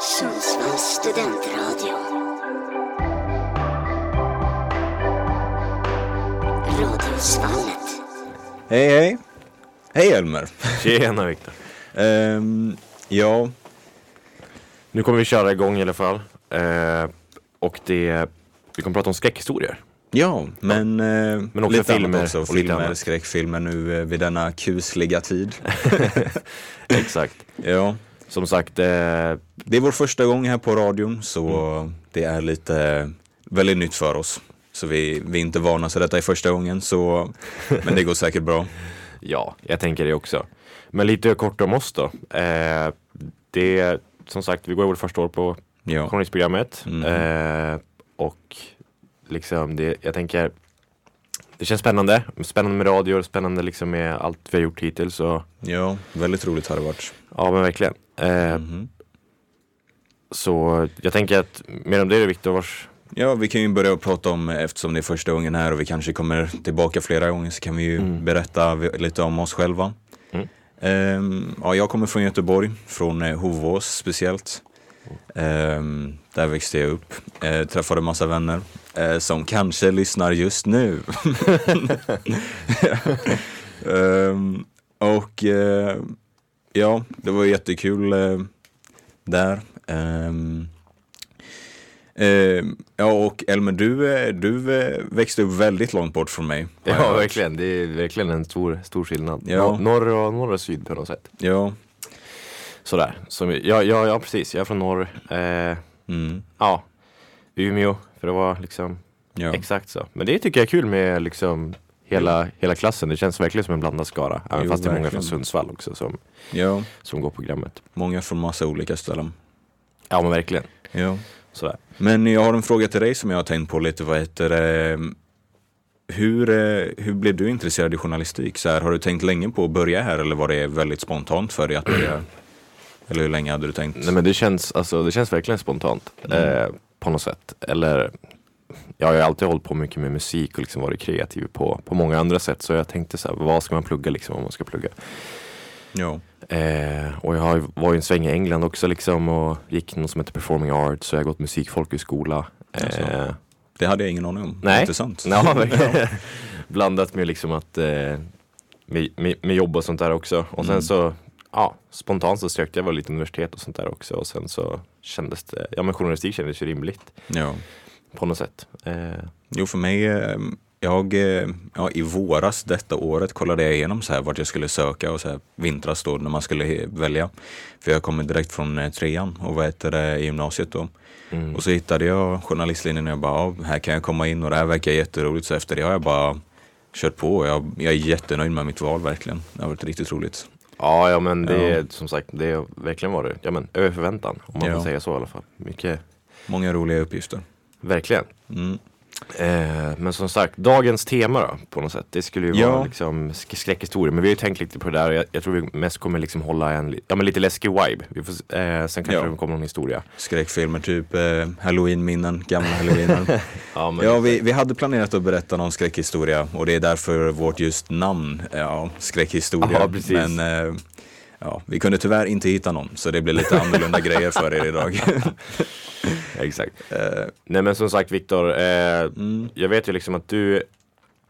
Sundsvalls studentradio. Radiosvallet. Hej hej! Hej Elmer! Tjena Viktor. Ehm, ja, Nu kommer vi köra igång i alla fall. Eh, och det, vi kommer prata om skräckhistorier. ja, men, eh, Men också lite filmer annat också. och lite Filmer, annat. skräckfilmer nu eh, vid denna kusliga tid. Exakt. ja, Som sagt, eh, det är vår första gång här på radion så det är lite väldigt nytt för oss. Så vi, vi är inte vana så detta är första gången så, men det går säkert bra. ja, jag tänker det också. Men lite kort om oss då. Eh, det är som sagt, vi går i vårt första år på Ja, journalistprogrammet. Mm. Eh, och liksom det, jag tänker det känns spännande. Spännande med radio, spännande liksom med allt vi har gjort hittills. Och, ja väldigt roligt har det varit. ja men verkligen. Eh, Mhm. Så jag tänker att mer om det Viktor, vars Ja, vi kan ju börja prata om, eftersom det är första gången här och vi kanske kommer tillbaka flera gånger så kan vi ju Mm. berätta lite om oss själva. Mm. Ehm, ja, jag kommer från Göteborg, från eh, Hovås speciellt. Ehm, där växte jag upp, eh, träffade massa vänner eh, som kanske lyssnar just nu. Ehm, och eh, ja, det var jättekul eh, där. Eh, ja och Elmer, du, eh, du eh, växte upp väldigt långt bort från mig. Ja, verkligen. Det är verkligen en stor, stor skillnad. Ja. Nor- Norr och, norr och syd på något sätt. Ja. Sådär. Så, ja, ja, ja, precis. Jag är från norr. Eh, Mm. ja, Umeå, för det var liksom Ja. exakt så. Men det tycker jag är kul med liksom hela, hela klassen. Det känns verkligen som en blandad skara. Även Jo, fast det är många verkligen. från Sundsvall också som, ja, som går programmet. många från massa olika ställen. Ja, men verkligen. Ja. Sådär. Men jag har en fråga till dig som jag har tänkt på lite. Vad heter det? Hur, eh, hur blev du intresserad i journalistik? Så här, har du tänkt länge på att börja här eller var det väldigt spontant för dig att börja? Eller hur länge hade du tänkt? Nej men det känns, alltså, det känns verkligen spontant. Mm. Eh, på något sätt. Eller, ja, jag har alltid hållit på mycket med musik och liksom varit kreativ på, på många andra sätt. Så jag tänkte så här, vad ska man plugga liksom om man ska plugga? Ja. Eh, och jag har, ju- var ju en sväng i England också liksom och gick något som heter performing arts. Så jag har gått musikfolkhögskola. Alltså. Eh, Det hade jag ingen aning om. Nej. Intressant. ja. Blandat med liksom att eh, med, med, med jobb och sånt där också. Och sen Mm. så ja, spontant så sökte jag väl lite universitet och sånt där också. Och sen så kändes det, ja men journalistik kändes ju rimligt Ja. på något sätt. Eh, Jo, för mig, eh, jag, eh, ja, i våras detta året kollade jag igenom så här vart jag skulle söka och så här vintras då när man skulle välja. För jag kommer direkt från eh, trean och vad heter det i gymnasiet då. mm. Och så hittade jag journalistlinjen och jag bara, ja, här kan jag komma in och det här verkar jätteroligt. Så efter det har jag bara kört på. Jag, jag är jättenöjd med mitt val verkligen. Det har varit riktigt roligt. Ja, ja men det är som sagt, det har verkligen varit ja, men, över förväntan. Om man Ja. får säga så i alla fall. Mycket, Många roliga uppgifter. verkligen. Mm. Eh, men som sagt, dagens tema då på något sätt. Det skulle ju Ja. vara liksom sk- skräckhistorier. Men vi har ju tänkt lite på det där. och Jag, jag tror vi mest kommer liksom hålla en ja, men lite läskig vibe. Vi får, eh, sen kanske Ja. det kommer någon historia. Skräckfilmer, typ eh, halloween-minnen, gamla halloween Ja, Ja, vi, vi hade planerat att berätta någon skräckhistoria och det är därför vårt just namn, ja, skräckhistoria. Precis. Men eh, ja, vi kunde tyvärr inte hitta någon, så det blir lite annorlunda grejer för er idag. Exakt. Eh, Nej men som sagt Viktor, eh, mm, jag vet ju liksom att du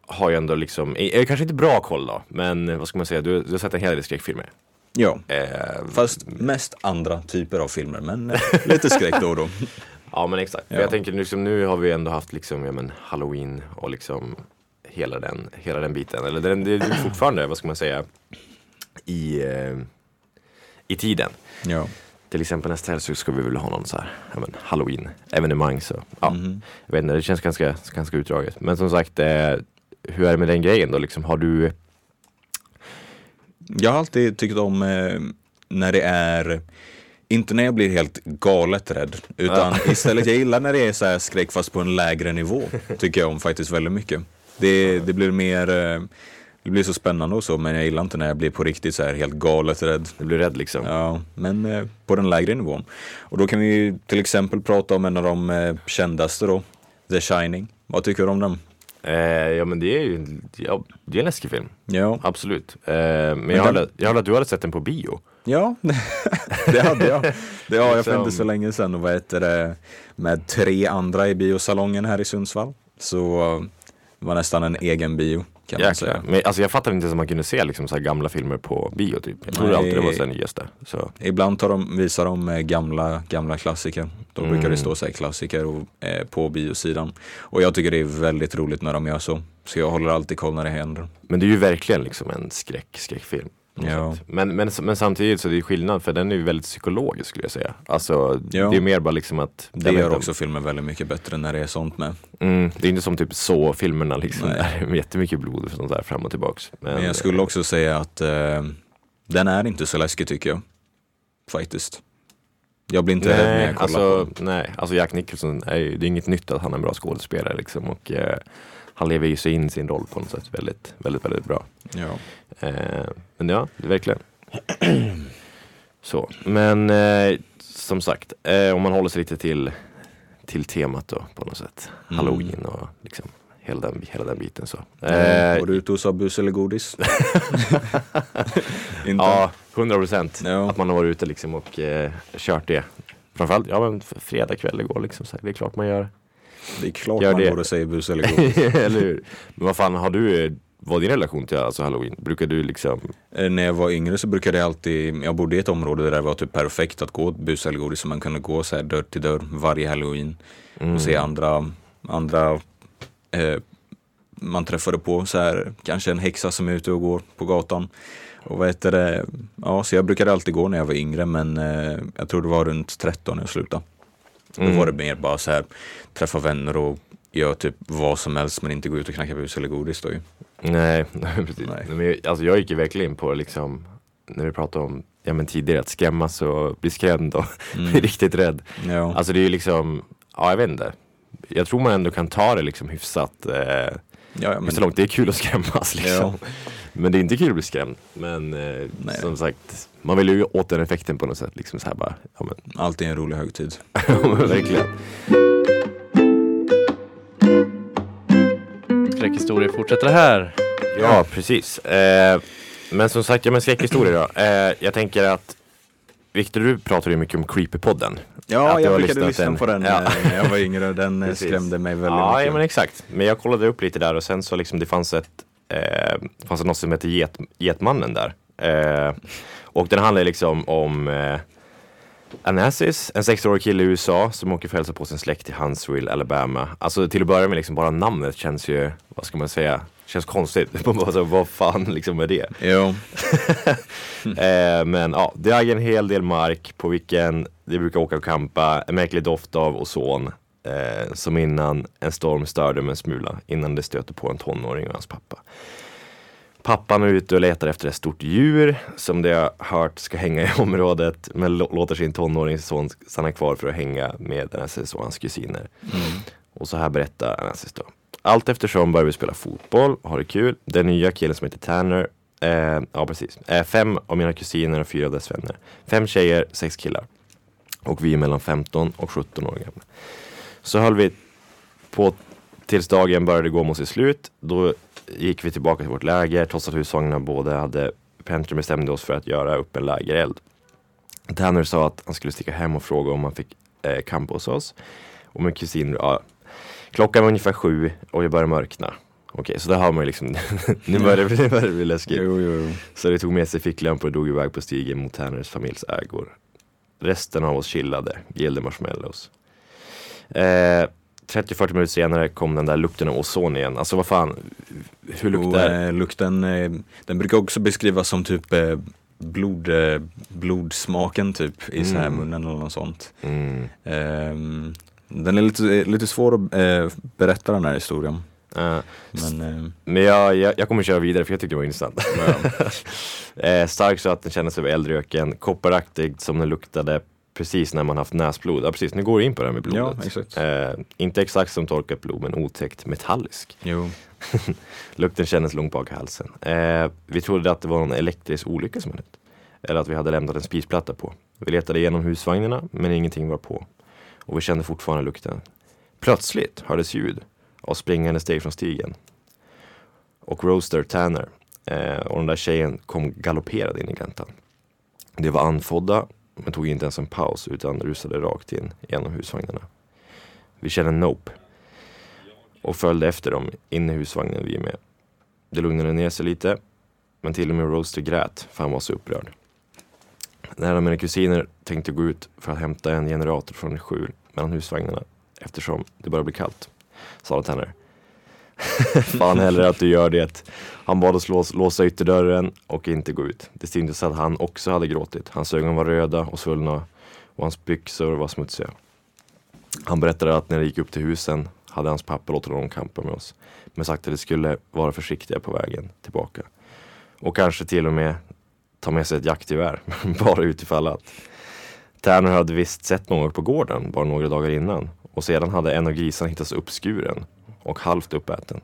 har ju ändå liksom, eh, kanske inte bra koll då, men vad ska man säga, du, du har sett en hel del skräckfilmer. ja, Eh, fast mest andra typer av filmer, men eh, lite skräck då och då. Ja men exakt. Ja. jag tänker liksom, nu har vi ändå haft liksom, ja, men, halloween och liksom hela den, hela den biten. Eller den, det är fortfarande, vad ska man säga, i, eh, i tiden. Ja. Till exempel nästa helg så ska vi väl ha någon så här, ja, men, halloween-evenemang. Så ja, Mhm. jag vet inte, det känns ganska, ganska utdraget. Men som sagt, eh, hur är det med den grejen då? Liksom, har du, Jag har alltid tyckt om eh, när det är inte när jag blir helt galet rädd, utan istället jag gillar när det är så här skräck fast på en lägre nivå. Tycker jag om faktiskt väldigt mycket. Det, det blir mer, eh, det blir så spännande och så, men jag gillar inte när jag blir på riktigt så här helt galet rädd. du blir rädd liksom? Ja, men eh, på den lägre nivån. Och då kan vi ju till exempel prata om en av de eh, kändaste då, The Shining. Vad tycker du om den? Eh, ja men det är ju ja, det är en läskig film. Ja, Absolut. Eh, men jag hörde, jag hörde att du hade sett den på bio. ja det hade jag. Det har jag för Liksom- inte så länge sedan och vad heter det, med tre andra i biosalongen här i Sundsvall. Så eh, var nästan en egen bio kan man Jäklar. säga. Men alltså jag fattar inte ens att man kunde se liksom så här gamla filmer på bio typ. Jag trodde alltid det var så här nyaste. Så. Ibland tar de, visar de eh, gamla, gamla klassiker. Då brukar Mm. det stå så här klassiker och, eh, på biosidan. Och jag tycker det är väldigt roligt när de gör så. Så jag håller alltid koll när det händer. Men det är ju verkligen liksom en skräck, skräckfilm. Ja. Men, men, men samtidigt så är det skillnad för den är ju väldigt psykologisk skulle jag säga. Alltså Ja. det är mer bara liksom att Det gör också filmen väldigt mycket bättre när det är sånt med. Mm, det är inte som typ så filmerna liksom där med jättemycket blod och sånt där fram och tillbaks. Men jag skulle också säga att eh, den är inte så läskig tycker jag. Faktiskt. Jag blir inte rädd när Nej, jag kollar alltså, på den. nej, alltså Jack Nicholson, är, det är inget nytt att han är en bra skådespelare liksom och eh, han lever ju sig in sin roll på något sätt väldigt, väldigt, väldigt bra. Ja. Eh, men ja, verkligen. Så, men eh, som sagt, eh, om man håller sig lite till, till temat då på något sätt. Mm. Halloween och liksom hela den, hela den biten så. Eh, Eh, var du ute och sa bus eller godis? inte? ja, 100 procent. Ja. Att man har varit ute liksom och eh, kört det. Framförallt, ja men fredag kväll igår liksom. Så här, det är klart man gör. Det är klart Gör man det. går och säger bus eller godis. Eller hur? Men vad fan, har du, eh, vad din relation till alltså halloween? Brukar du liksom, Eh, När jag var yngre så brukade jag alltid, jag bodde i ett område där det var typ perfekt att gå bus eller godis. Så man kunde gå så här dörr till dörr varje halloween. mm, Och se andra, andra eh, man träffade på så här, kanske en häxa som är ute och går på gatan. Och vad heter det, ja så jag brukade alltid gå när jag var yngre men eh, jag tror det var runt 13 när jag slutade. Mm. Då var det mer bara så här, träffa vänner och göra typ vad som helst men inte gå ut och knacka bus eller godis då ju. Nej, precis. Nej. Men, jag- alltså jag gick ju verkligen in på liksom, när vi pratade om ja, men tidigare, att skrämmas och bli skrämd och Mm. bli riktigt rädd. Ja. Alltså det är ju liksom, ja jag vet inte. Jag tror man ändå kan ta det liksom hyfsat, eh, ja, ja, men, så långt det är kul att skrämmas liksom. Men det är inte kul att bli skrämd. Men eh, som sagt, man vill ju åt den effekten på något sätt. Liksom så här bara, ja men Alltid en rolig högtid. verkligen. Skräckhistorier fortsätter här. Ja, precis. Eh, men som sagt, ja men skräckhistorier då. Eh, jag tänker att Viktor, du pratar ju mycket om Creepypodden. Ja, Att jag har brukade lyssnat lyssna en- på den Ja. eh, när jag var yngre. Den eh, skrämde mig väldigt Ja, mycket. ja, men exakt. Men jag kollade upp lite där och sen så liksom det fanns ett, eh, fanns det något som heter Get, Getmannen där. Eh, och den handlar liksom om eh, Anassis, en 16-årig kille i USA som åker för att hälsa på sin släkt i Huntsville, Alabama. Alltså till att börja med liksom bara namnet känns ju, vad ska man säga, känns konstigt. Man bara så, vad fan liksom är det? Jo, Eh, men ja, det äger en hel del mark på vilken de brukar åka och campa, en märklig doft av ozon. Eh, som innan en storm störde dem en smula, innan det stöter på en tonåring och hans pappa. Pappan är ute och letar efter ett stort djur som de har hört ska hänga i området men lå- låter sin tonåringsson stanna kvar för att hänga med Anassis och hans kusiner. Och så här berättar Anassis då. Allt eftersom börjar vi spela fotboll och ha det kul. Den nya killen som heter Tanner, eh, ja precis, eh, fem av mina kusiner och fyra av dess vänner. Fem tjejer, sex killar. Och vi är mellan 15 och 17 år gamla. Så höll vi på tills dagen började gå mot sitt slut. Då gick vi tillbaka till vårt läger trots att husvagnarna båda hade Pentry bestämde oss för att göra upp en lägereld. Tanner sa att han skulle sticka hem och fråga om han fick eh, campa hos oss. Och min kusin, ja, klockan var ungefär sju och jag började mörkna. Okej, så där har man ju liksom, nu börjar det börjar det bli läskigt. jo, jo, jo. Så det tog med sig ficklampor och drog iväg på stigen mot Tanners familjs ägor. Resten av oss chillade, grillade marshmallows. Eh, 30-40 minuter senare kom den där lukten av ozon igen. Alltså vad fan, hur luktar eh, lukten, eh, den brukar också beskrivas som typ eh, blod, eh, blodsmaken typ i så här Mm. munnen eller något sånt. mm. Ehm, den är lite, lite svår att eh, berätta den här historien. Eh, Men eh, Men jag, jag, jag kommer köra vidare för jag tyckte det var intressant. eh, stark så att den kändes över eldröken, kopparaktig som den luktade precis när man haft näsblod. Ja precis, nu går vi in på det här med ja, blodet. exakt. eh, inte exakt som torkat blod men otäckt metallisk. Jo. Lukten kändes långt bak i halsen. Eh, vi trodde att det var någon elektrisk olycka som hade hänt. Eller att vi hade lämnat en spisplatta på. Vi letade igenom husvagnarna men ingenting var på. Och vi kände fortfarande lukten. Plötsligt hördes ljud. av springande steg från stigen. Och Roaster Tanner eh, och den där tjejen kom galopperad in i gläntan. De var andfådda men tog inte ens en paus utan rusade rakt in genom husvagnarna. Vi kände Nope och följde efter dem in i husvagnen vi med. Det lugnade ner sig lite men till och med Roaster grät för han var så upprörd. När av mina kusiner tänkte gå ut för att hämta en generator från ett skjul mellan husvagnarna eftersom det började bli kallt, sa de till henne Fan hellre att du gör det. Han bad oss lås, låsa ytterdörren och inte gå ut. Det syntes att han också hade gråtit. Hans ögon var röda och svullna och hans byxor var smutsiga. Han berättade att när de gick upp till husen hade hans pappa låtit honom campa med oss. Men sagt att de skulle vara försiktiga på vägen tillbaka. Och kanske till och med ta med sig ett jaktgevär, bara utifall att. Tärner hade visst sett något på gården bara några dagar innan och sedan hade en av grisarna hittats uppskuren och halvt uppäten.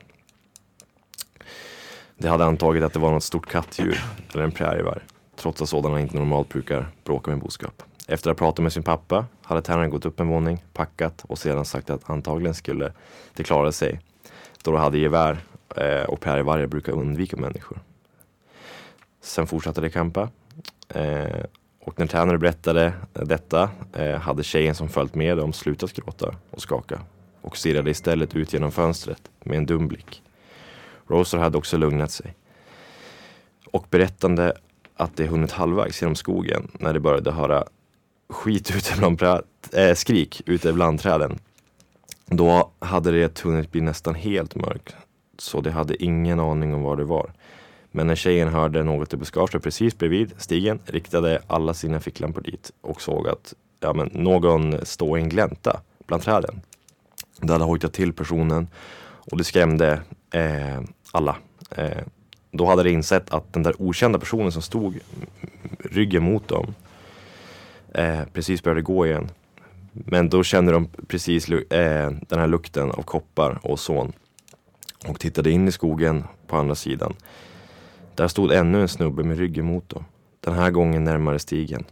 De hade antagit att det var något stort kattdjur eller en prärievarg, trots att sådana inte normalt brukar bråka med boskap. Efter att ha pratat med sin pappa hade Tärnan gått upp en våning, packat och sedan sagt att antagligen skulle det klara sig då de hade gevär eh, och prärievargar brukar undvika människor. Sen fortsatte de campa eh, och när Tanner berättade detta eh, hade tjejen som följt med dem slutat gråta och skaka och stirrade istället ut genom fönstret med en dum blick. Roser hade också lugnat sig och berättande att de hunnit halvvägs genom skogen när de började höra skit ute bland äh, skrik ute bland träden. Då hade det hunnit bli nästan helt mörkt så de hade ingen aning om var det var. Men när tjejen hörde något i buskaget precis bredvid stigen riktade alla sina ficklampor dit och såg att ja, men, någon stod i en glänta bland träden. Det hade hojtat till personen och det skrämde eh, alla. Eh, då hade de insett att den där okända personen som stod ryggen mot dem eh, precis började gå igen. Men då kände de precis eh, den här lukten av koppar och ozon och tittade in i skogen på andra sidan. Där stod ännu en snubbe med ryggen mot dem. Den här gången närmare stigen.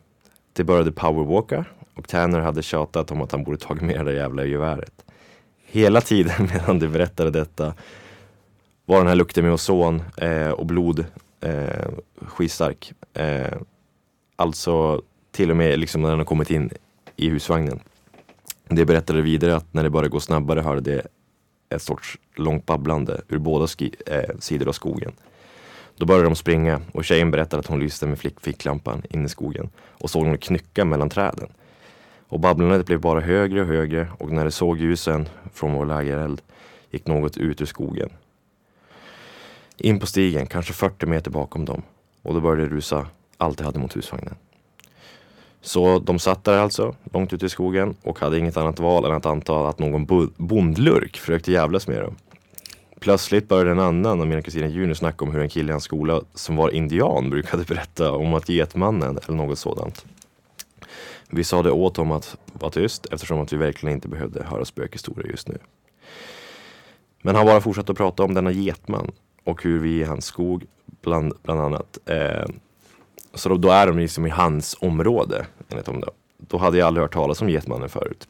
Det började powerwalka och Tanner hade tjatat om att han borde tagit med det jävla geväret. Hela tiden medan de berättade detta var den här lukten med ozon eh, och blod eh, skitstark. Eh, alltså till och med liksom när den har kommit in i husvagnen. Det berättade vidare att när det började gå snabbare hörde det ett sorts långt babblande ur båda eh, sidor av skogen. Då började de springa och tjejen berättade att hon lyste med ficklampan in i skogen och såg någon knycka mellan träden. Och babblandet blev bara högre och högre och när de såg ljusen från vår lägereld gick något ut ur skogen. In på stigen, kanske 40 meter bakom dem. Och då började det rusa allt de hade mot husvagnen. Så de satt där alltså, långt ute i skogen och hade inget annat val än att anta att någon bondlurk försökte jävlas med dem. Plötsligt började en annan av mina kusiner Junior snacka om hur en kille i hans skola som var indian brukade berätta om att getmannen eller något sådant. Vi sa det åt honom att vara tyst eftersom att vi verkligen inte behövde höra spökhistorier just nu. Men han bara fortsatte att prata om denna getman och hur vi i hans skog bland, bland annat. Eh, så då, då, är de liksom i hans område enligt dem då. Då hade jag aldrig hört talas om getmannen förut.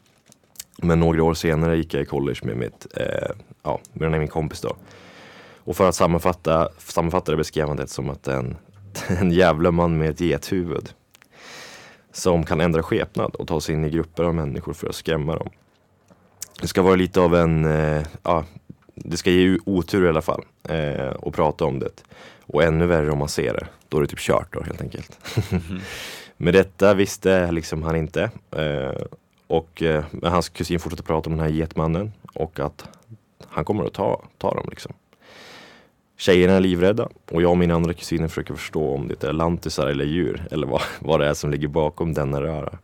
Men några år senare gick jag i college med mitt, eh, ja, med min kompis då. Och för att sammanfatta, sammanfatta det beskrev han det som att en, en jävla man med ett gethuvud. Som kan ändra skepnad och ta sig in i grupper av människor för att skrämma dem. Det ska vara lite av en, eh, ja, det ska ge otur i alla fall. Eh, och prata om det. Och ännu värre om man ser det. Då är det typ kört då helt enkelt. Mm. Med detta visste liksom han inte. Eh, och eh, hans kusin fortsatte prata om den här getmannen och att han kommer att ta, ta dem liksom. Tjejerna är livrädda och jag och min andra kusiner försöker förstå om det är lantisar eller djur eller vad, vad det är som ligger bakom denna röra.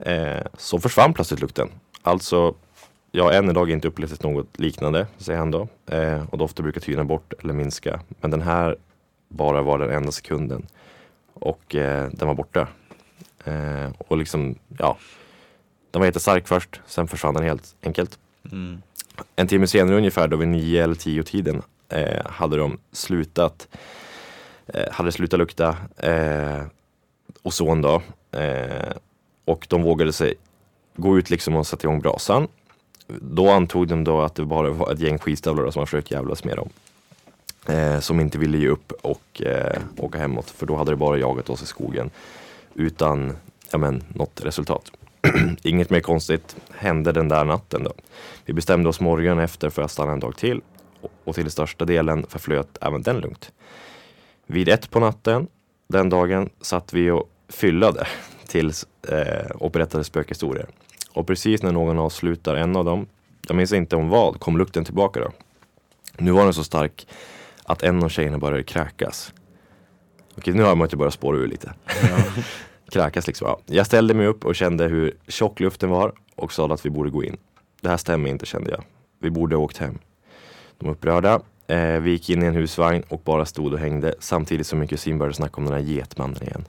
Eh, så försvann plötsligt lukten. Alltså, jag har än idag inte upplevt något liknande, säger han då. Eh, och dofter brukar tyna bort eller minska. Men den här bara var den enda sekunden. Och eh, den var borta. Eh, och liksom, ja, den var jättestark först, sen försvann den helt enkelt. Mm. En timme senare ungefär, då vid nio eller tio tiden, eh, hade de slutat eh, hade slutat lukta eh, ozon då. Eh, och de vågade sig gå ut liksom och sätta igång brasan. då antog de då att det bara var ett gäng skitstövlar som man försökt jävlas med dem. Eh, som inte ville ge upp och eh, åka hemåt för då hade det bara jagat oss i skogen utan ja, men, något resultat. Inget mer konstigt hände den där natten då. Vi bestämde oss morgonen efter för att stanna en dag till och till största delen förflöt även den lugnt. Vid ett på natten den dagen satt vi och fyllade tills eh, och berättade spökhistorier. Och precis när någon avslutar en av dem, jag minns inte om vad, kom lukten tillbaka då. Nu var den så stark att en av tjejerna började kräkas. Okej, nu har man inte börjat spåra ur lite. kräkas liksom. Ja. Jag ställde mig upp och kände hur tjock luften var och sa att vi borde gå in. Det här stämmer inte kände jag. Vi borde ha åkt hem. De upprörda. Eh, vi gick in i en husvagn och bara stod och hängde samtidigt som min kusin började snacka om den här getmannen igen.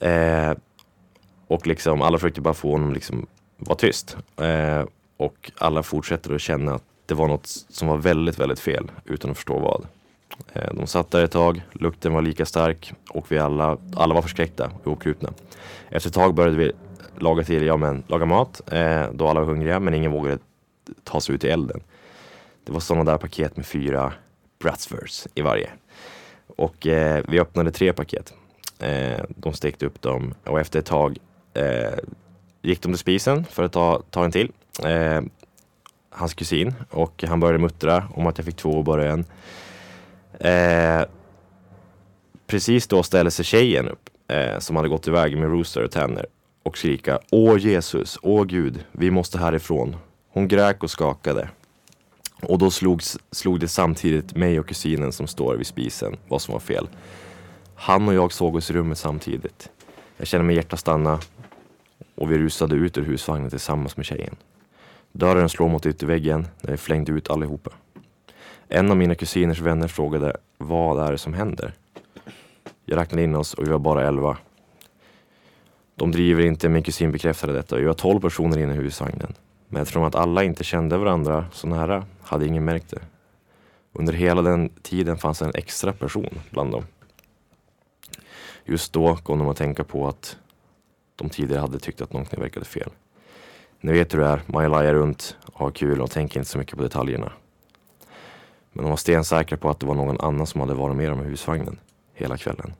Eh, och liksom alla försökte bara få honom liksom vara tyst. Eh, och alla fortsätter att känna att det var något som var väldigt, väldigt fel utan att förstå vad. Eh, de satt där ett tag, lukten var lika stark och vi alla, alla var förskräckta och okrupna. Efter ett tag började vi laga till, ja men laga mat, eh, då alla var hungriga men ingen vågade ta sig ut i elden. Det var sådana där paket med fyra Bratsvers i varje. Och eh, vi öppnade tre paket. Eh, de stekte upp dem och efter ett tag eh, gick de till spisen för att ta, ta en till. Eh, hans kusin och han började muttra om att jag fick två och bara en. Eh, precis då ställde sig tjejen upp eh, som hade gått iväg med Rooster och Tanner och skrika Åh Jesus, åh Gud, vi måste härifrån. Hon gräk och skakade. Och då slog, slog det samtidigt mig och kusinen som står vid spisen vad som var fel. Han och jag såg oss i rummet samtidigt. Jag kände mig hjärta stanna och vi rusade ut ur husvagnen tillsammans med tjejen. Dörren slår mot ytterväggen när vi flängde ut allihopa. En av mina kusiners vänner frågade vad är det som händer? Jag räknade in oss och vi var bara elva. De driver inte, min kusin bekräftade detta. Vi var tolv personer inne i husvagnen. Men eftersom att alla inte kände varandra så nära hade ingen märkt det. Under hela den tiden fanns en extra person bland dem. Just då kom de att tänka på att de tidigare hade tyckt att någonting verkade fel. Ni vet hur det är, man lajar runt, har kul och tänker inte så mycket på detaljerna. Men de var stensäkra på att det var någon annan som hade varit med dem i husvagnen hela kvällen.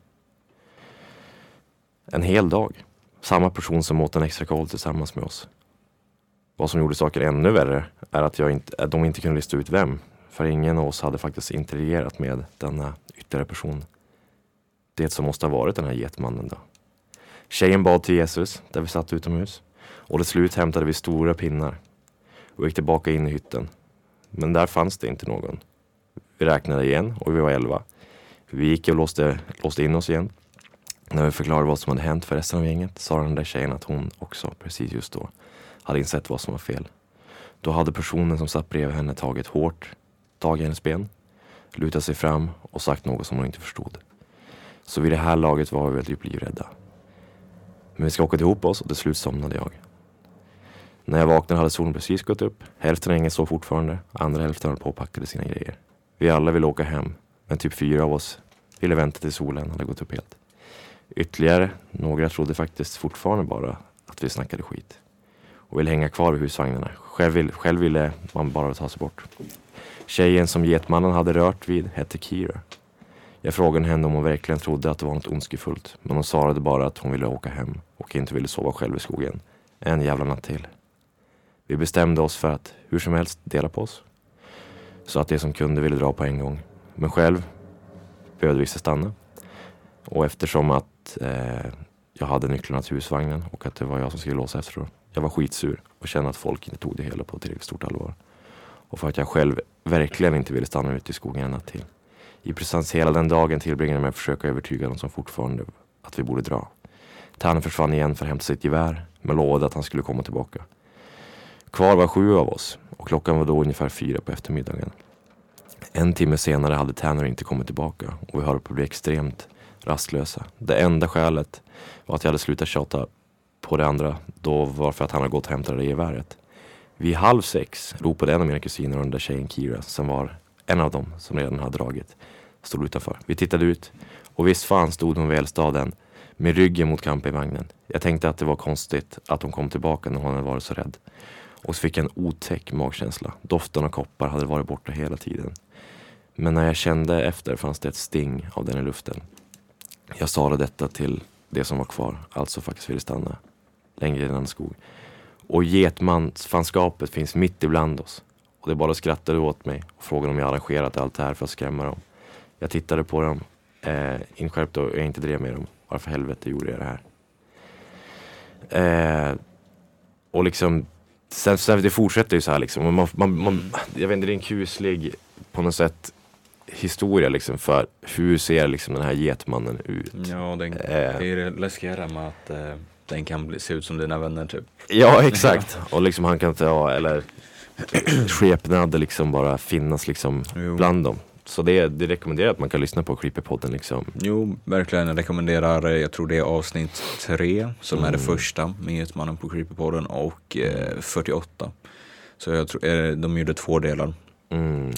En hel dag. Samma person som åt en extra koll tillsammans med oss. Vad som gjorde saker ännu värre är att, jag inte, att de inte kunde lista ut vem. För ingen av oss hade faktiskt interagerat med denna ytterligare person. Det som måste ha varit den här getmannen då. Tjejen bad till Jesus där vi satt utomhus. Och till slut hämtade vi stora pinnar och gick tillbaka in i hytten. Men där fanns det inte någon. Vi räknade igen och vi var elva. Vi gick och låste, låste in oss igen. När vi förklarade vad som hade hänt för resten av gänget sa den där tjejen att hon också, precis just då, hade insett vad som var fel. Då hade personen som satt bredvid henne tagit hårt tag i hennes ben, lutat sig fram och sagt något som hon inte förstod. Så vid det här laget var vi väl typ livrädda. Men vi skakade ihop oss och till slut somnade jag. När jag vaknade hade solen precis gått upp. Hälften av gänget sov fortfarande. Andra hälften höll på och packade sina grejer. Vi alla ville åka hem. Men typ fyra av oss ville vänta till solen hade gått upp helt. Ytterligare några trodde faktiskt fortfarande bara att vi snackade skit. Och ville hänga kvar vid husvagnarna. Själv, vill, själv ville man bara ta sig bort. Tjejen som getmannen hade rört vid hette Kira. Jag frågade henne om hon verkligen trodde att det var något ondskefullt. Men hon svarade bara att hon ville åka hem och inte ville sova själv i skogen. En jävla natt till. Vi bestämde oss för att hur som helst dela på oss. Så att de som kunde ville dra på en gång. Men själv behövde vissa stanna. Och eftersom att eh, jag hade nycklarna till husvagnen och att det var jag som skulle låsa efter. Jag var skitsur och kände att folk inte tog det hela på tillräckligt stort allvar. Och för att jag själv verkligen inte ville stanna ute i skogen en natt till. I precis hela den dagen tillbringade jag med att försöka övertyga dem som fortfarande att vi borde dra. Tanne försvann igen för att hämta sitt gevär men lovade att han skulle komma tillbaka. Kvar var sju av oss och klockan var då ungefär fyra på eftermiddagen. En timme senare hade Tanner inte kommit tillbaka och vi höll på att bli extremt rastlösa. Det enda skälet var att jag hade slutat tjata på det andra då var för att han hade gått och hämtat det geväret. Vid halv sex ropade en av mina kusiner och den där tjejen Kira som var en av dem som redan hade dragit stod utanför. Vi tittade ut och visst fan stod hon vid eldstaden med ryggen mot campingvagnen. Jag tänkte att det var konstigt att hon kom tillbaka när hon hade varit så rädd. Och så fick jag en otäck magkänsla. Doften av koppar hade varit borta hela tiden. Men när jag kände efter fanns det ett sting av den i luften. Jag sa detta till det som var kvar, alltså faktiskt ville stanna. Längre innan skog. Och getmansfanskapet finns mitt ibland oss. Och det bara skrattade åt mig och frågade om jag arrangerat allt det här för att skrämma dem. Jag tittade på dem, eh, inskärpt och jag inte drev med dem. Varför helvete gjorde jag det här? Eh, och liksom, sen, sen det fortsätter ju så här liksom. Man, man, man, jag vet inte, det är en kuslig på något sätt historia liksom för hur ser liksom den här getmannen ut? Ja, den, Eh. det är det läskiga med att eh, den kan bli, se ut som dina vänner typ. Ja exakt, och liksom han kan ta, eller skepnader liksom bara finnas liksom Jo. bland dem. Så det, det rekommenderar att man kan lyssna på Creepypodden liksom. Jo, verkligen. Jag rekommenderar, eh, jag tror det är avsnitt tre som är det Mm. första med Getmannen på Creepypodden och eh, 48. Så jag tror, eh, de gjorde två delar Mm.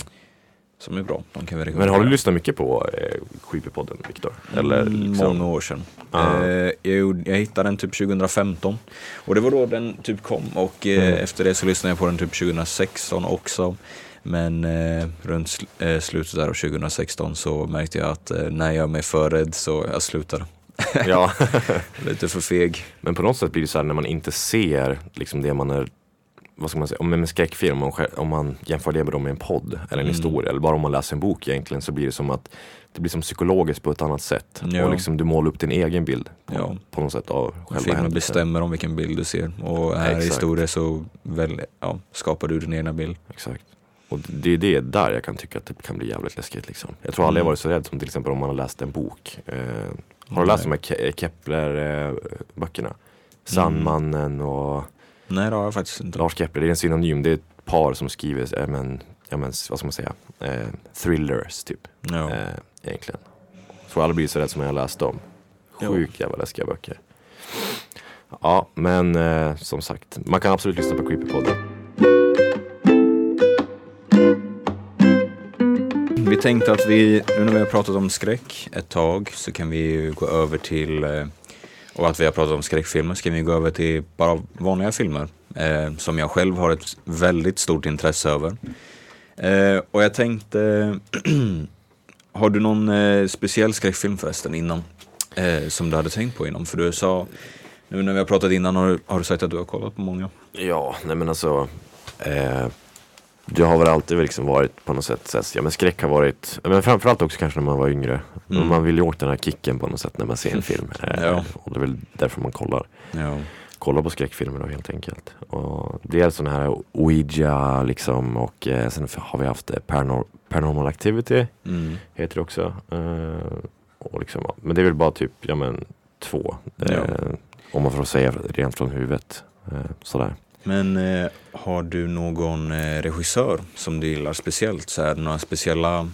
Som är bra. De kan vi Men har du lyssnat mycket på eh, Creepypodden Viktor? Eller Mm, liksom? Många år sedan. Ja. Eh, jag, jag hittade den typ 2015. Och det var då den typ kom. Och eh, Mm. efter det så lyssnade jag på den typ 2016 också. Men eh, runt sl- eh, slutet där av 2016 så märkte jag att eh, när jag är mig för rädd så jag slutade. Ja, Lite för feg. men på något sätt blir det så här när man inte ser liksom det man är vad ska man säga, om en skräckfilm, om man, själv- om man jämför det med, dem med en podd eller en Mm. historia eller bara om man läser en bok egentligen så blir det som att det blir som psykologiskt på ett annat sätt. Ja. Och liksom du målar upp din egen bild på, Ja. på något sätt av själva Filmen händelsen. bestämmer om vilken bild du ser. Och här i Exakt. historien så väl, ja, skapar du din egna bild. Exakt. Och det är det där jag kan tycka att det kan bli jävligt läskigt liksom. Jag tror aldrig jag Mm. varit så rädd som till exempel om man har läst en bok. Eh, har du läst de här Ke- Kepler-böckerna? Sandmannen och Nej det har jag faktiskt inte. Lars Kepler, det är en synonym. Det är ett par som skriver, eh, men, ja, men, vad ska man säga, eh, thrillers typ. Ja. Eh, egentligen. Jag tror aldrig blir så rädd som jag läst dem. Sjukt jävla läskiga böcker. Ja, men eh, som sagt, man kan absolut lyssna på Creepypodden. Vi tänkte att vi, nu när vi har pratat om skräck ett tag, så kan vi gå över till, eh, och att vi har pratat om skräckfilmer, ska vi gå över till bara vanliga filmer. Eh, som jag själv har ett väldigt stort intresse över. Eh, och jag tänkte, har du någon eh, speciell skräckfilm förresten innan? Eh, som du hade tänkt på innan? För du sa, nu när vi har pratat innan har, har du sagt att du har kollat på många. Ja, nej men alltså. Eh, det har väl alltid liksom varit på något sätt, så ja men skräck har varit, men framförallt också kanske när man var yngre. Mm. Man vill ju åt den här kicken på något sätt när man ser en film. Eh, Ja. Och det är väl därför man kollar. Ja. Kollar på skräckfilmer då helt enkelt. Och dels sån här Ouija liksom och eh, sen har vi haft eh, Paranor- Paranormal Activity Mm. heter det också. Eh, och liksom, men det är väl bara typ, ja men två. Eh. Om man får säga rent från huvudet. Eh, sådär. Men eh, har du någon eh, regissör som du gillar speciellt? Så här, några speciella...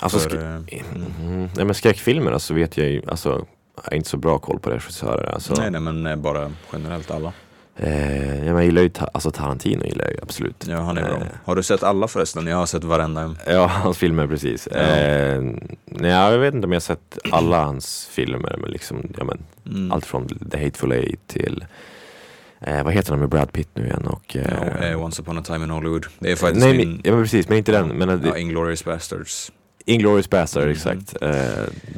Alltså, för, eh, mm, nej men skräckfilmer så vet jag ju, alltså jag har inte så bra koll på regissörer. Alltså, Nej, nej, men eh, bara generellt alla. Eh, jag gillar ju, ta- alltså Tarantino gillar jag ju absolut. Ja, han är bra. Eh, Har du sett alla förresten? Jag har sett varenda en. Ja, hans filmer precis. Ja. Eh, nej, jag vet inte om jag har sett alla hans filmer, men liksom, ja men Mm. allt från The Hateful Eight till eh, vad heter han med Brad Pitt nu igen? Och, eh, Ja, eh, Once upon a time in Hollywood. Det är faktiskt nej, min... ja, men precis, men inte den. Men eh, ja, Inglourious Basterds. Inglourious Bastard, Mhm. exakt. Eh,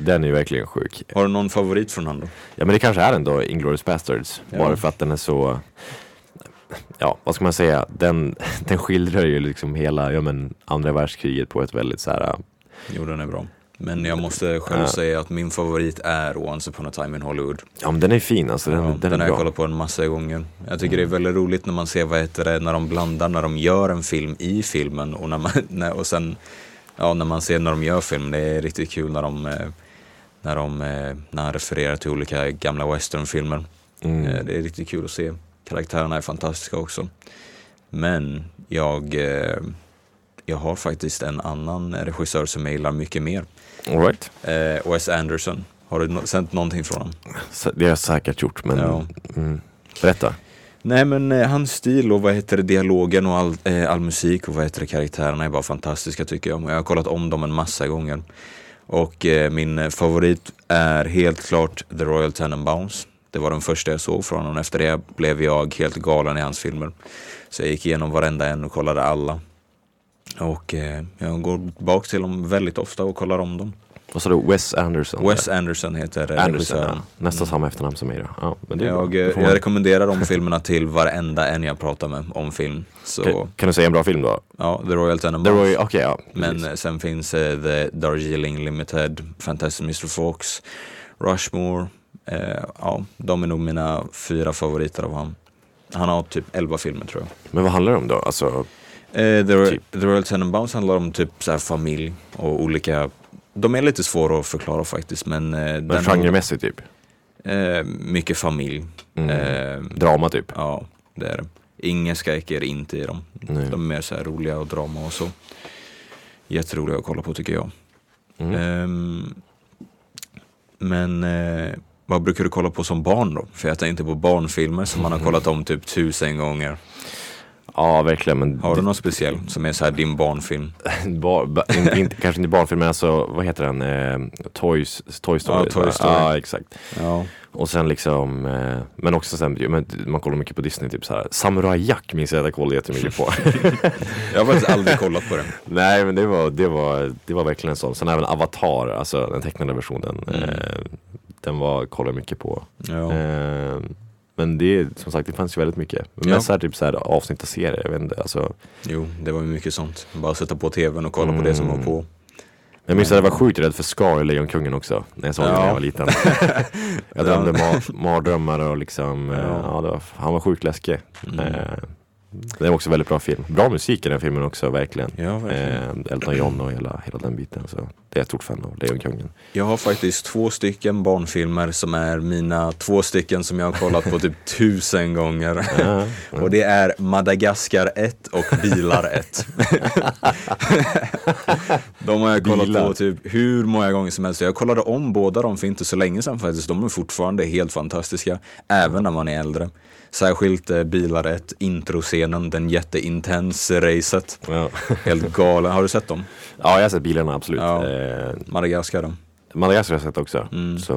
den är ju verkligen sjuk. Har du någon favorit från han då? Ja men det kanske är ändå Inglourious Basterds. Ja. Bara för att den är så Ja, vad ska man säga? Den, den skildrar ju liksom hela ja, men, andra världskriget på ett väldigt så här Jo, den är bra. Men jag måste själv Ja. säga att min favorit är Once upon a time in Hollywood. Ja men den är fin alltså, den, ja, den, den, är har jag kollat på en massa gånger. Jag tycker det är väldigt roligt när man ser vad heter det, när de blandar, när de gör en film i filmen och, när man, när, och sen ja, när man ser när de gör film. Det är riktigt kul när de, eh, när de eh, när han refererar till olika gamla westernfilmer. Mm. Eh, Det är riktigt kul att se. Karaktärerna är fantastiska också. Men jag, jag har faktiskt en annan regissör som jag gillar mycket mer. All right. Eh, Wes Anderson. Har du no- sänt någonting från honom? Det har jag säkert gjort men Ja. mm. Berätta. Nej men eh, hans stil och vad heter det, dialogen och all, eh, all musik och vad heter det, karaktärerna är bara fantastiska tycker jag. Jag har kollat om dem en massa gånger. Och eh, min favorit är helt klart The Royal Tenenbaums. Det var den första jag såg från honom. Efter det blev jag helt galen i hans filmer. Så jag gick igenom varenda en och kollade alla. Och eh, jag går tillbaka till dem väldigt ofta och kollar om dem. Vad sa du? Wes Anderson? Wes Anderson heter Anderson, regissören. ja. Nästan samma efternamn som mig då. Ja, men det Jag, jag rekommenderar de filmerna till varenda en jag pratar med om film. Så kan, kan du säga en bra film då? ja, The Royal Tenenbaums. Roy, okej ja. Men precis. eh, sen finns eh, The Darjeeling Limited, Fantastic Mr Fox, Rushmore. Eh, ja, de är nog mina fyra favoriter av honom. Han har typ 11 filmer tror jag. Men vad handlar det om då? Alltså, Eh, The, Typ. The Royal Tenenbaums handlar om typ så familj och olika de är lite svåra att förklara faktiskt men, eh, men genremässigt typ? eh, mycket familj. Mm. Eh, Drama typ? ja, det är det. Ingen skräcker inte i dem. Nej. De är mer så roliga och drama och så. Jätteroliga att kolla på tycker jag. Mm. Ehm, men eh, vad brukar du kolla på som barn då? För jag tänkte på barnfilmer som man har kollat om typ tusen gånger. Ja, verkligen. Men Har du någon speciell som är så här din barnfilm? Bar, ba, in, in, kanske inte barnfilm, men alltså, vad heter den? Eh, Toys, Toy Story. Ja, Toy Story. Ja, exakt. Ja. Och sen liksom, eh, men också sen, men man kollar mycket på Disney, typ så här. Samurai Jack minns jag att jag kollade jättemycket på. Jag har faktiskt aldrig kollat på den. Nej men det var, det var, det var verkligen en sån. Sen även Avatar, alltså den tecknade versionen. Mm. Eh, den var, kollade mycket på. Ja. Eh, men det, som sagt, det fanns ju väldigt mycket. Men Ja. så här, typ så här, avsnitt och serier, jag vet inte. Alltså, Jo, det var ju mycket sånt. Bara sätta på tvn och kolla på det som var på. jag minns att jag var sjukt rädd för Scar i Lejonkungen också, när jag såg den när Ja. jag var liten. jag drömde ma- mardrömmar och liksom, eh, Ja. ja, det var, han var sjukt läskig. Mm. Det är också en väldigt bra film. Bra musik i den filmen också, verkligen. Ja, verkligen. Eh, Elton John och hela, hela den biten. Så det är jag stort fan av, Lejonkungen. Jag har faktiskt två stycken barnfilmer som är mina två stycken som jag har kollat på typ tusen gånger. Ja, Och det är Madagaskar 1 och Bilar 1. de har jag kollat Bilar. på typ hur många gånger som helst. Jag kollade om båda dem för inte så länge sedan faktiskt. De är fortfarande helt fantastiska, även när man är äldre. Särskilt eh, Bilar 1, introscenen, den jätteintens racet. ja. Helt galen. Har du sett dem? ja, jag har sett bilarna absolut. Ja. Eh, Madagaskar? Madagaskar har jag sett också. Mm. Så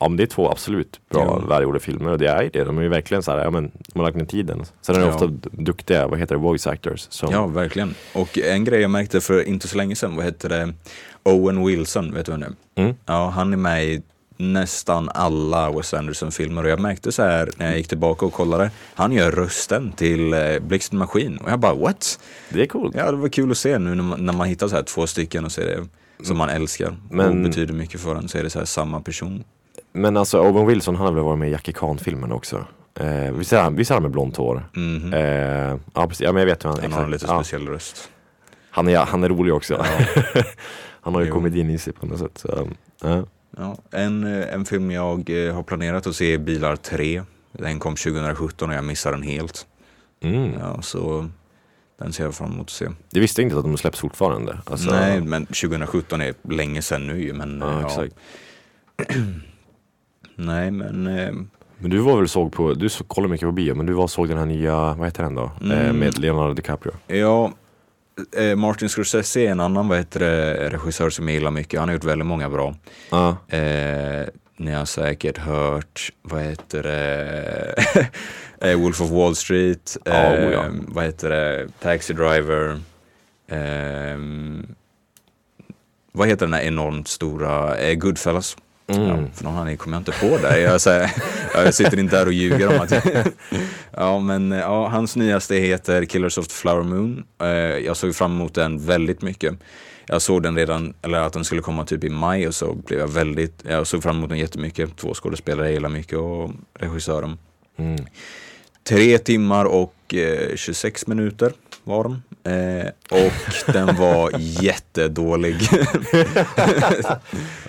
ja, men det är två absolut bra Ja. välgjorda filmer och det är det. De är ju verkligen så här, ja men de har lagt ner tiden. Sen är det Ja. ofta duktiga, vad heter det, voice actors. Som, Ja, verkligen. Och en grej jag märkte för inte så länge sedan, vad heter det? Owen Wilson, vet du vem det är? Mm. Ja, han är med i nästan alla Wes Anderson-filmer och jag märkte så här när jag gick tillbaka och kollade, han gör rösten till eh, Blixten Maskin och jag bara what? Det är coolt. Ja, det var kul att se nu när man, när man hittar så här två stycken och ser det som man älskar Men- och betyder mycket för en så är det så här samma person. Men alltså Owen Wilson, han har väl varit med i Jackie Chan-filmerna också. Eh, visst, är han, visst är han med blont hår? Mhm. Eh, ja, precis. ja men jag vet hur han, Han har en lite ja. speciell röst. han, är, han är rolig också. han har ju Jo. komedin i sig på något sätt. Så, ja. Ja, en, eh, en film jag eh, har planerat att se är Bilar 3. Den kom 2017 och jag missade den helt. mm. Ja, så den ser jag fram emot att se. Jag visste inte att de släpps fortfarande. Alltså, Nej, men 2017 är länge sedan nu. Men, Ja, ja, exakt. Nej, men eh, Men du var väl såg på, du så, kollar mycket på bio, men du var såg den här nya, vad heter den då? Eh, Mm. med Leonardo DiCaprio. ja, eh, Martin Scorsese är en annan vad heter det, regissör som jag gillar mycket. Han har gjort väldigt många bra. Ja. Eh, ni har säkert hört, vad heter det, eh, Wolf of Wall Street, Ja, eh, oh ja. vad heter det, Taxi Driver, ehm, vad heter den här enormt stora, eh, Goodfellas. Mm. Ja, för någon anledning kommer jag inte på det. Jag, så här, jag sitter inte där och ljuger om att Ja, men eh, ja, hans nyaste heter Killers of the Flower Moon. Eh, jag såg fram emot den väldigt mycket. Jag såg den redan, eller att den skulle komma typ i maj och så blev jag väldigt, jag såg fram emot den jättemycket. Två skådespelare jag gillar mycket och regissören. Mm. Tre timmar och eh, 26 minuter var den. Eh, och den var jättedålig.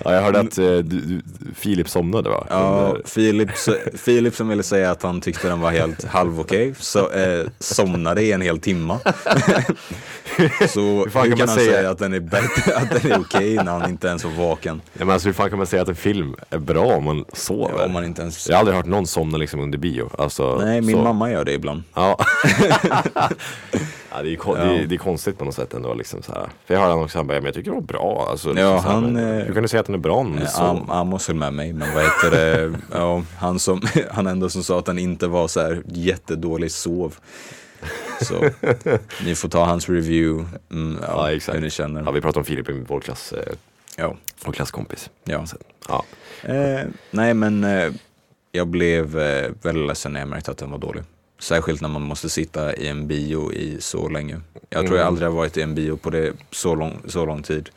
Ja, jag hörde att eh, du, du, Filip somnade va? Ja, Filip, Filip som ville säga att han tyckte den var helt halv okej, så eh, somnade i en hel timma. så hur, fan kan kan man säga? säga att den är bättre, att den är okej när han inte ens var vaken? Ja, men alltså, hur fan kan man säga att en film är bra om man sover? Om man inte ens... Jag har aldrig hört någon somna liksom under bio. Alltså, Nej, min så. mamma gör det ibland. Ja. Ja, det, är, kon- Ja. det, är, det är konstigt på något sätt ändå. Liksom, så här. För jag hörde han också, han bara, "Ja, men jag tycker det var bra. Alltså, liksom, Ja, han, men, eh, hur kan du säga att den är bra om så? Am- Amos höll med mig, men vad heter det? Ja, han, som, han ändå som sa att han inte var så här jättedålig sov. Så ni får ta hans review, mm, ja, Ja, hur ni känner. Ja, vi pratade om Filip vår klass, eh, Ja, vår klasskompis. ja. Så, ja. Eh, nej, men eh, jag blev eh, väldigt ledsen när jag märkte att den var dålig. Särskilt när man måste sitta i en bio i så länge. Jag tror jag Mm. aldrig har varit i en bio på det så lång, så lång tid.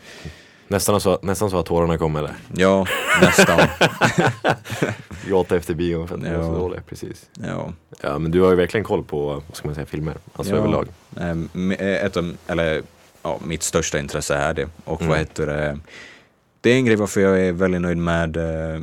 Nästan, så, nästan så att tårarna kom eller? Ja, nästan. Gråta efter bion för att den var så Ja. dålig, precis. ja. Ja men du har ju verkligen koll på, vad ska man säga, filmer. Alltså Ja. överlag. Eh, me- eh, Ett av, eller, ja, mitt största intresse är det. Och Mm. vad heter det? Det är en grej varför jag är väldigt nöjd med eh,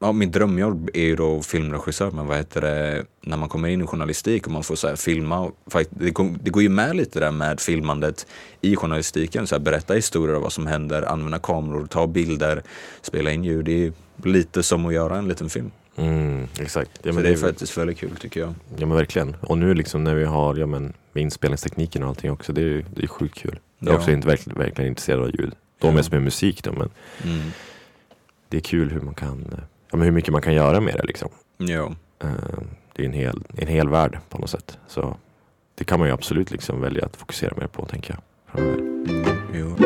Ja, mitt drömjobb är ju då filmregissör, men vad heter det, när man kommer in i journalistik och man får så filma, det, går, det går ju med lite där med filmandet i journalistiken, så här, berätta historier av vad som händer, använda kameror, ta bilder, spela in ljud. Det är lite som att göra en liten film. Mm, exakt. Ja, så men det är faktiskt väldigt kul tycker jag. Ja men verkligen. Och nu liksom när vi har, ja men inspelningstekniken och allting också, det är det är sjukt kul. Jag är Ja. också inte verkligen, verkligen intresserad av ljud. Är som med musik då, men Mm. det är kul hur man kan, eh, ja men hur mycket man kan göra med det liksom. Ja. Eh, Det är en hel, en hel värld på något sätt. Så det kan man ju absolut liksom välja att fokusera mer på tänker jag. Framöver. Jo.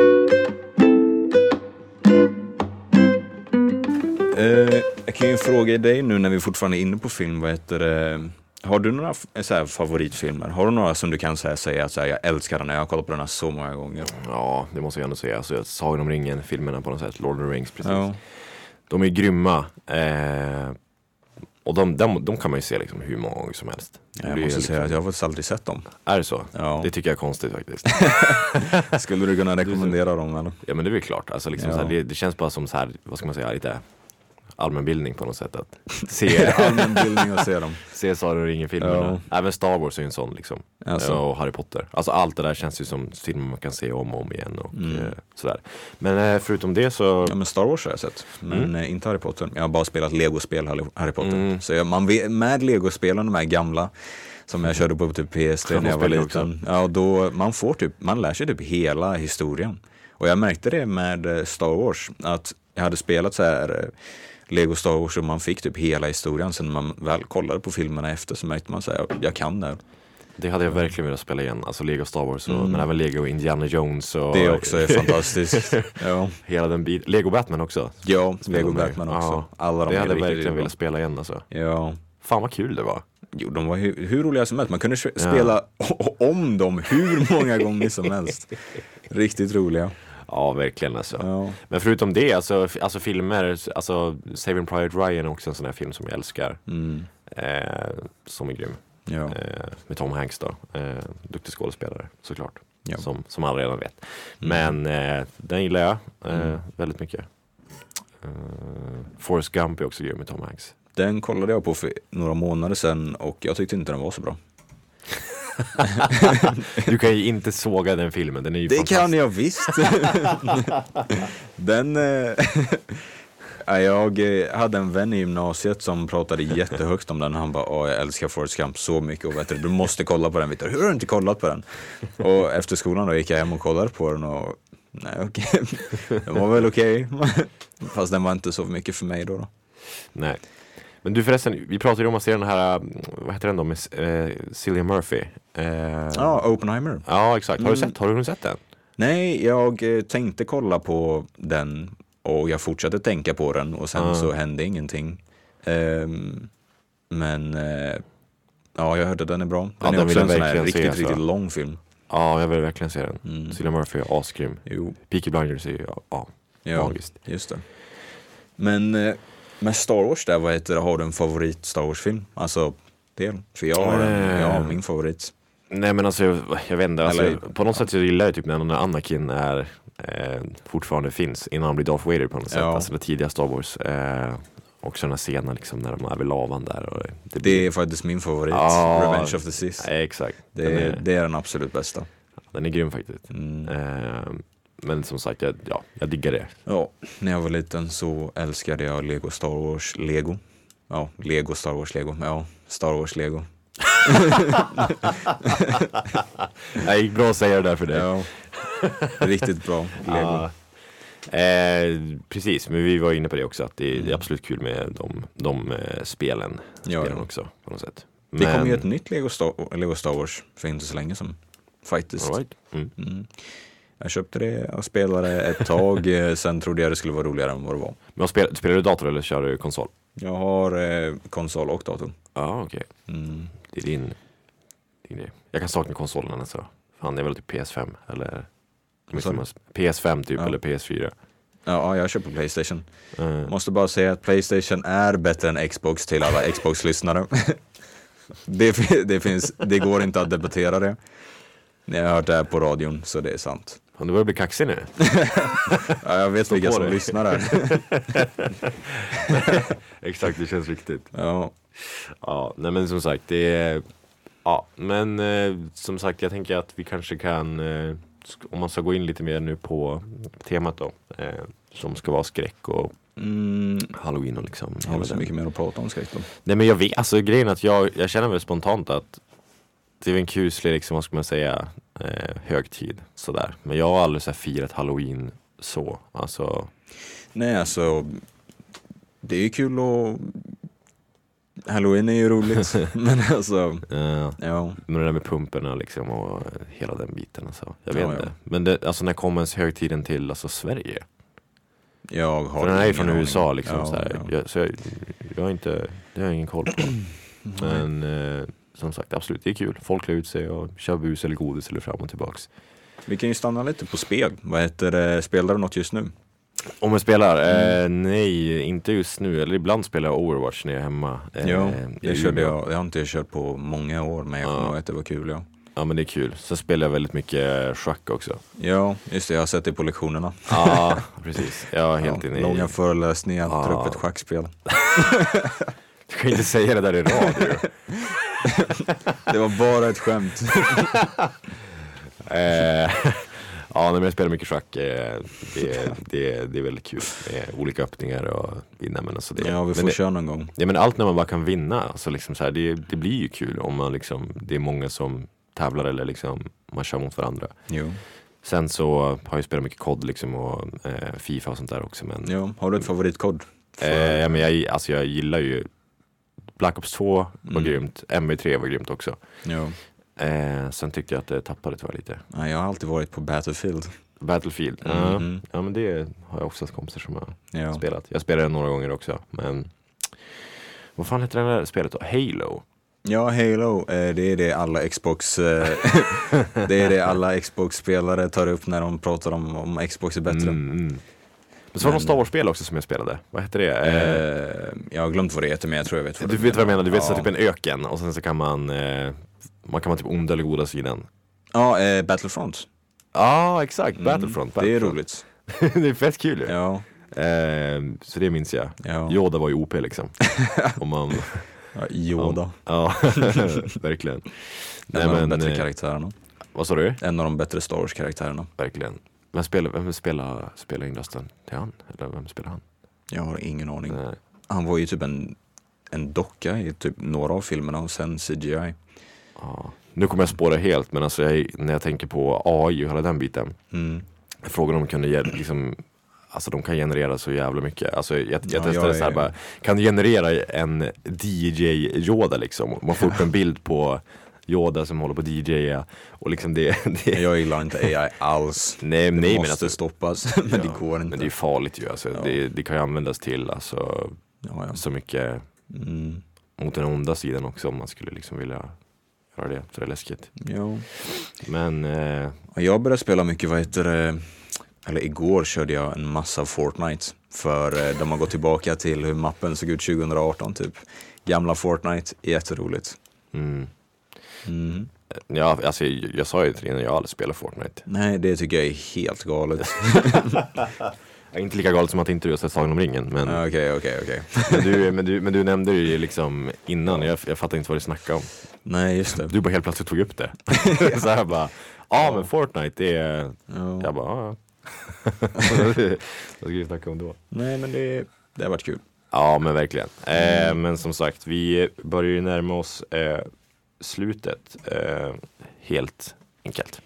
Eh, jag kan ju fråga dig nu när vi fortfarande är inne på film, vad heter det? Har du några så här, favoritfilmer? Har du några som du kan säga, säga att så här, jag älskar den, jag har kollat på den här så många gånger? Ja, det måste jag ändå säga. Alltså, Sagan om ringen-filmerna på något sätt, Lord of the Rings precis. Ja. De är grymma. Eh, och de, de, de kan man ju se liksom hur många gånger som helst. Jag måste liksom- säga att jag har faktiskt aldrig sett dem. Är det så? Ja. Det tycker jag är konstigt faktiskt. Skulle du kunna rekommendera dem eller? ja men det är väl klart. Alltså, liksom, Ja. så här, det, det känns bara som så här, vad ska man säga, lite allmänbildning på något sätt. Att se, Allmänbildning att se dem. se Sagan om ringen-filmerna. Ja. Även Star Wars är ju en sån liksom. Alltså. Och Harry Potter. Alltså allt det där känns ju som filmer man kan se om och om igen och Mm. eh, sådär. Men eh, förutom det så, Ja men Star Wars har jag sett, men Mm. eh, inte Harry Potter. Jag har bara spelat legospel Harry- Harry Potter. Mm. Så jag, man vet, med legospelen, de här gamla, som jag körde på typ PS3 när jag var liten. Ja, då, man, får typ, man lär sig typ hela historien. Och jag märkte det med Star Wars, att jag hade spelat så här Lego Star Wars och man fick typ hela historien. Sen när man väl kollade på filmerna efter så märkte man här, jag kan det. här. det hade jag verkligen velat spela igen. Alltså Lego Star Wars, och, Mm. men även Lego Indiana Jones och Det också är fantastiskt. ja, hela den biten. Lego Batman också. ja Lego. Batman också. Ja. Alla de det hade jag verkligen velat spela igen alltså. Ja. Fan vad kul det var. Jo, de var hur, hur roliga som helst. Man kunde sp- Ja. spela om dem hur många gånger som helst. Riktigt roliga. Ja, verkligen alltså. Ja. Men förutom det, alltså, alltså filmer, alltså Saving Private Ryan är också en sån här film som jag älskar. Mm. Eh, som är grym. Ja. Eh, med Tom Hanks då. Eh, duktig skådespelare såklart. Ja. Som, som alla redan vet. Mm. Men eh, den gillar jag eh, Mm. väldigt mycket. Eh, Forrest Gump är också grym med Tom Hanks. Den kollade jag på för några månader sedan och jag tyckte inte den var så bra. Du kan ju inte såga den filmen, den är ju Det fantastisk. kan jag visst. den... Eh, ja, jag eh, hade en vän i gymnasiet som pratade jättehögt om den. Han bara, Åh, jag älskar Forrest Gump så mycket och vet du, du måste kolla på den Victor. Hur har du inte kollat på den? Och efter skolan då gick jag hem och kollade på den och nej okej, den var väl okej. Fast den var inte så mycket för mig då. då. Nej. Men du förresten, vi pratade ju om att se den här, mm, vad heter den då, med eh, Cillian Murphy. Eh, Ja, Oppenheimer. ja, exakt. Har du Mm. sett, har du sett den? Nej, jag eh, tänkte kolla på den och jag fortsatte tänka på den och sen Ah. så hände ingenting. Ehm, men eh, ja, jag hörde den är bra. Den Ja, är den också en sån här verkligen se, riktigt, alltså. riktigt lång film. Ja, jag vill verkligen se den. Mm. Cillian Murphy är asgrym. Jo, Peaky Blinders är ju, ja, ja magiskt. just det. Men eh, med Star Wars där, vad heter det, har du en favorit Star Wars-film? Alltså, del? För jag har, en, jag har Eh. min favorit. Nej men alltså, jag, jag vet inte, alltså, på något sätt så gillar jag typ när när Anakin är, eh, fortfarande finns innan han blir Darth Vader på något sätt. Ja. Alltså det tidiga Star Wars. Eh, också den här scenen liksom när de är vid lavan där. Och det, Det är faktiskt min favorit, Ja. Revenge of the Sith. Exakt. Det, den, är, är, det är den absolut bästa. den är grym faktiskt. Mm. Eh, men som sagt, jag, ja, jag diggar det. Ja, när jag var liten så älskade jag Lego Star Wars Lego. Ja, Lego Star Wars Lego. Ja, Star Wars Lego. Det gick bra att säga det där för dig. Ja. Riktigt bra lego. Ja. Eh, precis, men vi var inne på det också att det är, det är absolut kul med de, de eh, spelen, Ja, spelen också på något sätt. Det kom Men- ju ett nytt Lego Star, Lego Star Wars för inte så länge sedan. Faktiskt. All right. mm. Mm. Jag köpte det och spelade ett tag, eh, sen trodde jag det skulle vara roligare än vad det var. Men spel, spelar du dator eller kör du konsol? Jag har eh, konsol och dator. Ja, okej. Mm. Det är din, din grej. Jag kan sakna konsolen alltså. Fan, det är väl typ PS5 eller Vad sa du? PS5 typ Ja. eller PS4. Ja, jag köper Playstation. Eh, Måste bara säga att Playstation är bättre än Xbox till alla Xbox-lyssnare. det, det, finns, det går inte att debattera det. Ni har hört det här på radion, så det är sant. Fan, du börjar bli kaxig nu. Ja, jag vet vilka som lyssnar här. Exakt, det känns riktigt. Ja, Ja, nej men som sagt, det är... Ja, men eh, som sagt, jag tänker att vi kanske kan, eh, om man ska gå in lite mer nu på temat då, eh, som ska vara skräck och mm, halloween och liksom. jag har hela så mycket mer att prata om skräck då. Nej men jag vet, alltså grejen är att jag, jag känner väl spontant att det är en kuslig, liksom, vad ska man säga, eh, högtid sådär. Men jag har aldrig så här, firat halloween så, alltså. Nej, alltså. Det är ju kul och Halloween är ju roligt. men alltså, Eh, ja. Men det där med pumporna liksom och hela den biten alltså. Jag vet Ja, inte. ja. Men det, alltså när kommer ens högtiden till alltså Sverige? Jag har För den är ingen från aning. USA liksom. Ja, så ja. Jag, så jag, jag har inte, det har jag ingen koll på. Men eh, som sagt absolut, det är kul. Folk klär ut sig och kör bus eller godis eller fram och tillbaks. Vi kan ju stanna lite på spel. Vad heter det? Spelar du något just nu? Om jag spelar? Mm. Eh, nej, inte just nu. Eller ibland spelar jag Overwatch när jag är hemma. Eh, ja, det körde jag. Det har inte jag kört på många år, men jag Ja. kommer ihåg att det var kul. Ja, Ja men det är kul. Sen spelar jag väldigt mycket schack också. ja just det. Jag har sett det på lektionerna. Ja, precis. Jag är helt ja, inne i... långa föreläsningar, Ja. ta upp ett schackspel. Du kan inte säga det där i radio. Det var bara ett skämt. Eh, ja, men jag spelar mycket schack. Eh, det, det, det är väldigt kul med olika öppningar och vinna. Men alltså det, Ja, vi men får det, köra någon gång. ja, men allt när man bara kan vinna, alltså liksom så här, det, det blir ju kul om man liksom, det är många som tävlar eller liksom man kör mot varandra. Jo. Sen så har jag spelat mycket COD liksom och eh, Fifa och sånt där också. Men, Ja, har du ett favoritkod? eh, ja, men jag, alltså, jag gillar ju Black Ops 2 var Mm. grymt, MB3 var grymt också. Ja. Eh, sen tyckte jag att det tappade tyvärr lite. Nej, jag har alltid varit på Battlefield. Battlefield, ja. Mhm. ja men det har jag oftast kompisar som har Ja. spelat. Jag spelade några gånger också, men vad fan heter det där spelet då? Halo? Ja, Halo, eh, det är det alla Xbox eh, Det är det alla Xbox-spelare tar upp när de pratar om om Xbox är bättre. Mm, mm. Men så var det något Star Wars-spel också som jag spelade. Vad hette det? Eh, Eh, jag har glömt vad det heter, men jag tror jag vet vad du vet vad jag menar, du vet ja. så typ en öken och sen så kan man eh, Man kan vara typ onda eller goda sidan. Ja, eh, Battlefront. Ja, exakt. Mm, Battlefront. Det är roligt. det är fett kul ju. Ja, Eh, så det minns jag. ja. Yoda var ju OP liksom. Om man, ja Yoda. ja, verkligen. En av de bättre eh, karaktärerna. vad sa du? En av de bättre Star Wars-karaktärerna. Verkligen. Men spelar, vem spelar, spelar in rösten? Det är han? Eller vem spelar han? Jag har ingen aning. Nej. Han var ju typ en, en docka i typ några av filmerna och sen CGI. Ja. Nu kommer jag spåra helt, men alltså jag, när jag tänker på AI och hela den biten. Mm. Frågan om de kunde liksom, alltså de kan generera så jävla mycket. Alltså jag, jag Ja, testade jag så här är- bara, kan du generera en DJ Yoda liksom? Man får upp en bild på Yoda som håller på att DJa och liksom det, det Jag gillar inte AI alls. Nej, Det nej men måste alltså, stoppas, men det ja, går inte. Men det är farligt ju, alltså, Ja. det, det kan ju användas till alltså, ja, så mycket Mm. mot den onda sidan också om man skulle liksom vilja göra det, för det är läskigt. Jo. Men eh, Ja, Jag började spela mycket, vad heter det, eller igår körde jag en massa Fortnite. För eh, de har gått tillbaka till hur mappen såg ut 2018 typ. Gamla Fortnite, jätteroligt. mm, Mm. ja, alltså, jag, jag sa ju till dig när jag aldrig spelar Fortnite. Nej, det tycker jag är helt galet. Jag inte lika galet som att inte du har sett Sagan om ringen. Men, Ja, Okej, okej, okej. men, du, men, du, men du nämnde det ju liksom innan, jag, jag fattar inte vad du snackade om. Nej, just det. Du bara helt plötsligt tog upp det. så här bara, ja men Fortnite det är, Ja. jag bara, ja. ja. Vad ska vi snacka om då? Nej, men det, det har varit kul. Ja men verkligen. Eh, men som sagt, vi börjar ju närma oss eh, slutet. Eh, helt enkelt.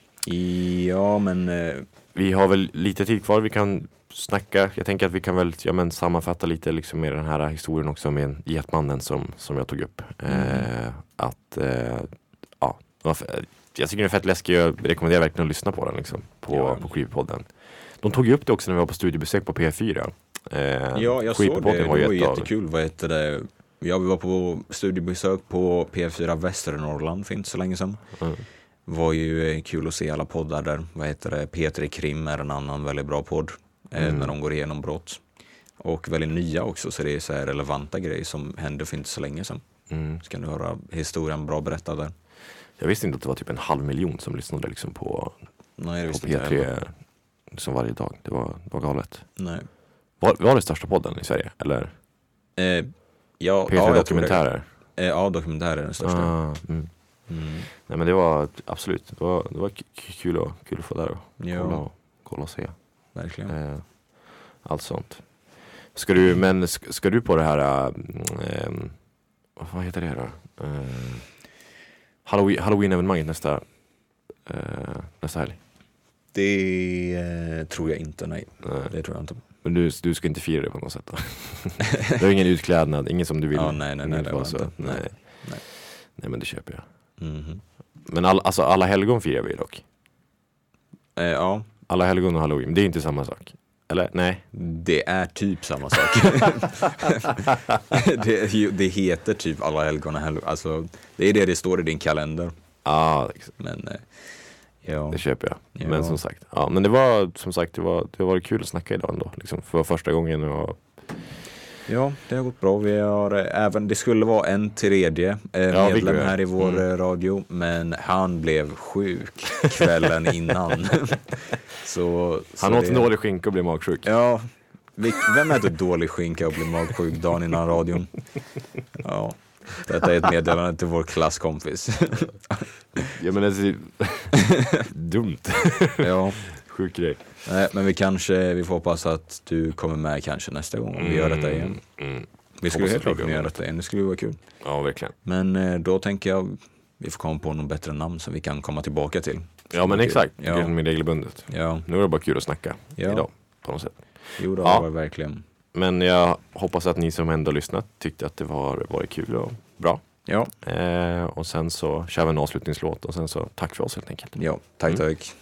Ja, men eh, Vi har väl lite tid kvar. Vi kan snacka. Jag tänker att vi kan väl ja, men sammanfatta lite liksom med den här historien också med Getmannen som, som jag tog upp. Eh, att ja, jag tycker den är fett läskig. Jag rekommenderar verkligen att lyssna på den liksom, på, Ja. på Creepypodden. De tog ju upp det också när vi var på studiebesök på P4. Eh, ja, jag såg det. Det var var ju ett av- jättekul. Vad heter det? Ja, vi var på studiebesök på P4 Västernorrland för inte så länge sedan. Mm. var ju eh, kul att se alla poddar där. Vad heter det? P3 Krim är en annan väldigt bra podd. eh, Mm. När de går igenom brott. Och väldigt nya också, så det är så här relevanta grejer som hände för inte så länge sedan. Mm. Så kan du höra historien bra berättad där. Jag visste inte att det var typ en halv miljon som lyssnade liksom på, Nej, det på visste inte jag heller. P3 liksom varje dag. Det var, det var galet. Nej. Var, var det största podden i Sverige? Eller Eh, ja, P3 ja. Dokumentärer? Eh, ja, dokumentär är den största. Ah, mm. Mm. Nej men det var absolut, det var, det var kul, att, kul att få där och kolla, Ja, och, kolla och se. verkligen. Eh, allt sånt. Ska du, men ska, ska du på det här, äh, ähm, vad heter det då? Äh, Halloween, Halloween-evenemanget nästa, äh, nästa helg? Det eh, tror jag inte, nej. Nej. Det tror jag inte. Men du, du ska inte fira det på något sätt då? du har ingen utklädnad, ingen som du vill? Ja, nej, nej, nej, det var så. inte. Nej. Nej. Nej. Men det köper jag. Mhm. Men all, alltså alla helgon firar vi dock. Eh, ja, Alla helgon och halloween, det är inte samma sak. Eller nej? det är typ samma sak. det, det heter typ alla helgon och helgon. Alltså, det är det det står i din kalender. Ja, liksom. Men eh, ja, det köper jag. Ja. Men som sagt, ja, men det var som sagt, det var, det var kul att snacka idag ändå. Liksom, för första gången. Och, ja, det har gått bra. Vi har eh, även, det skulle vara en tredje eh, Ja, medlem här i vår Mm. eh, radio, men han blev sjuk kvällen innan. så, han så åt det- dålig skinka och blev magsjuk. Ja, vem äter dålig skinka och blir magsjuk dagen innan radion? Ja, detta är ett meddelande till vår klasskompis. Ja men det är dumt. ja, Sjuk grej. nej, men vi kanske, vi får hoppas att du kommer med kanske nästa gång om vi gör detta igen. Mm. Vi skulle helt klart kunna göra detta igen, det skulle vara kul. Ja verkligen. Men eh, då tänker jag, vi får komma på något bättre namn som vi kan komma tillbaka till. Ja men exakt, Ja. ja. med regelbundet. Ja, Nu är det bara kul att snacka Ja. idag på något sätt. jo det Ja. var verkligen. Men jag hoppas att ni som ändå lyssnat tyckte att det var, var kul och bra. Ja, Eh, och sen så kör vi en avslutningslåt och sen så tack för oss helt enkelt. ja, tack Mm. tack.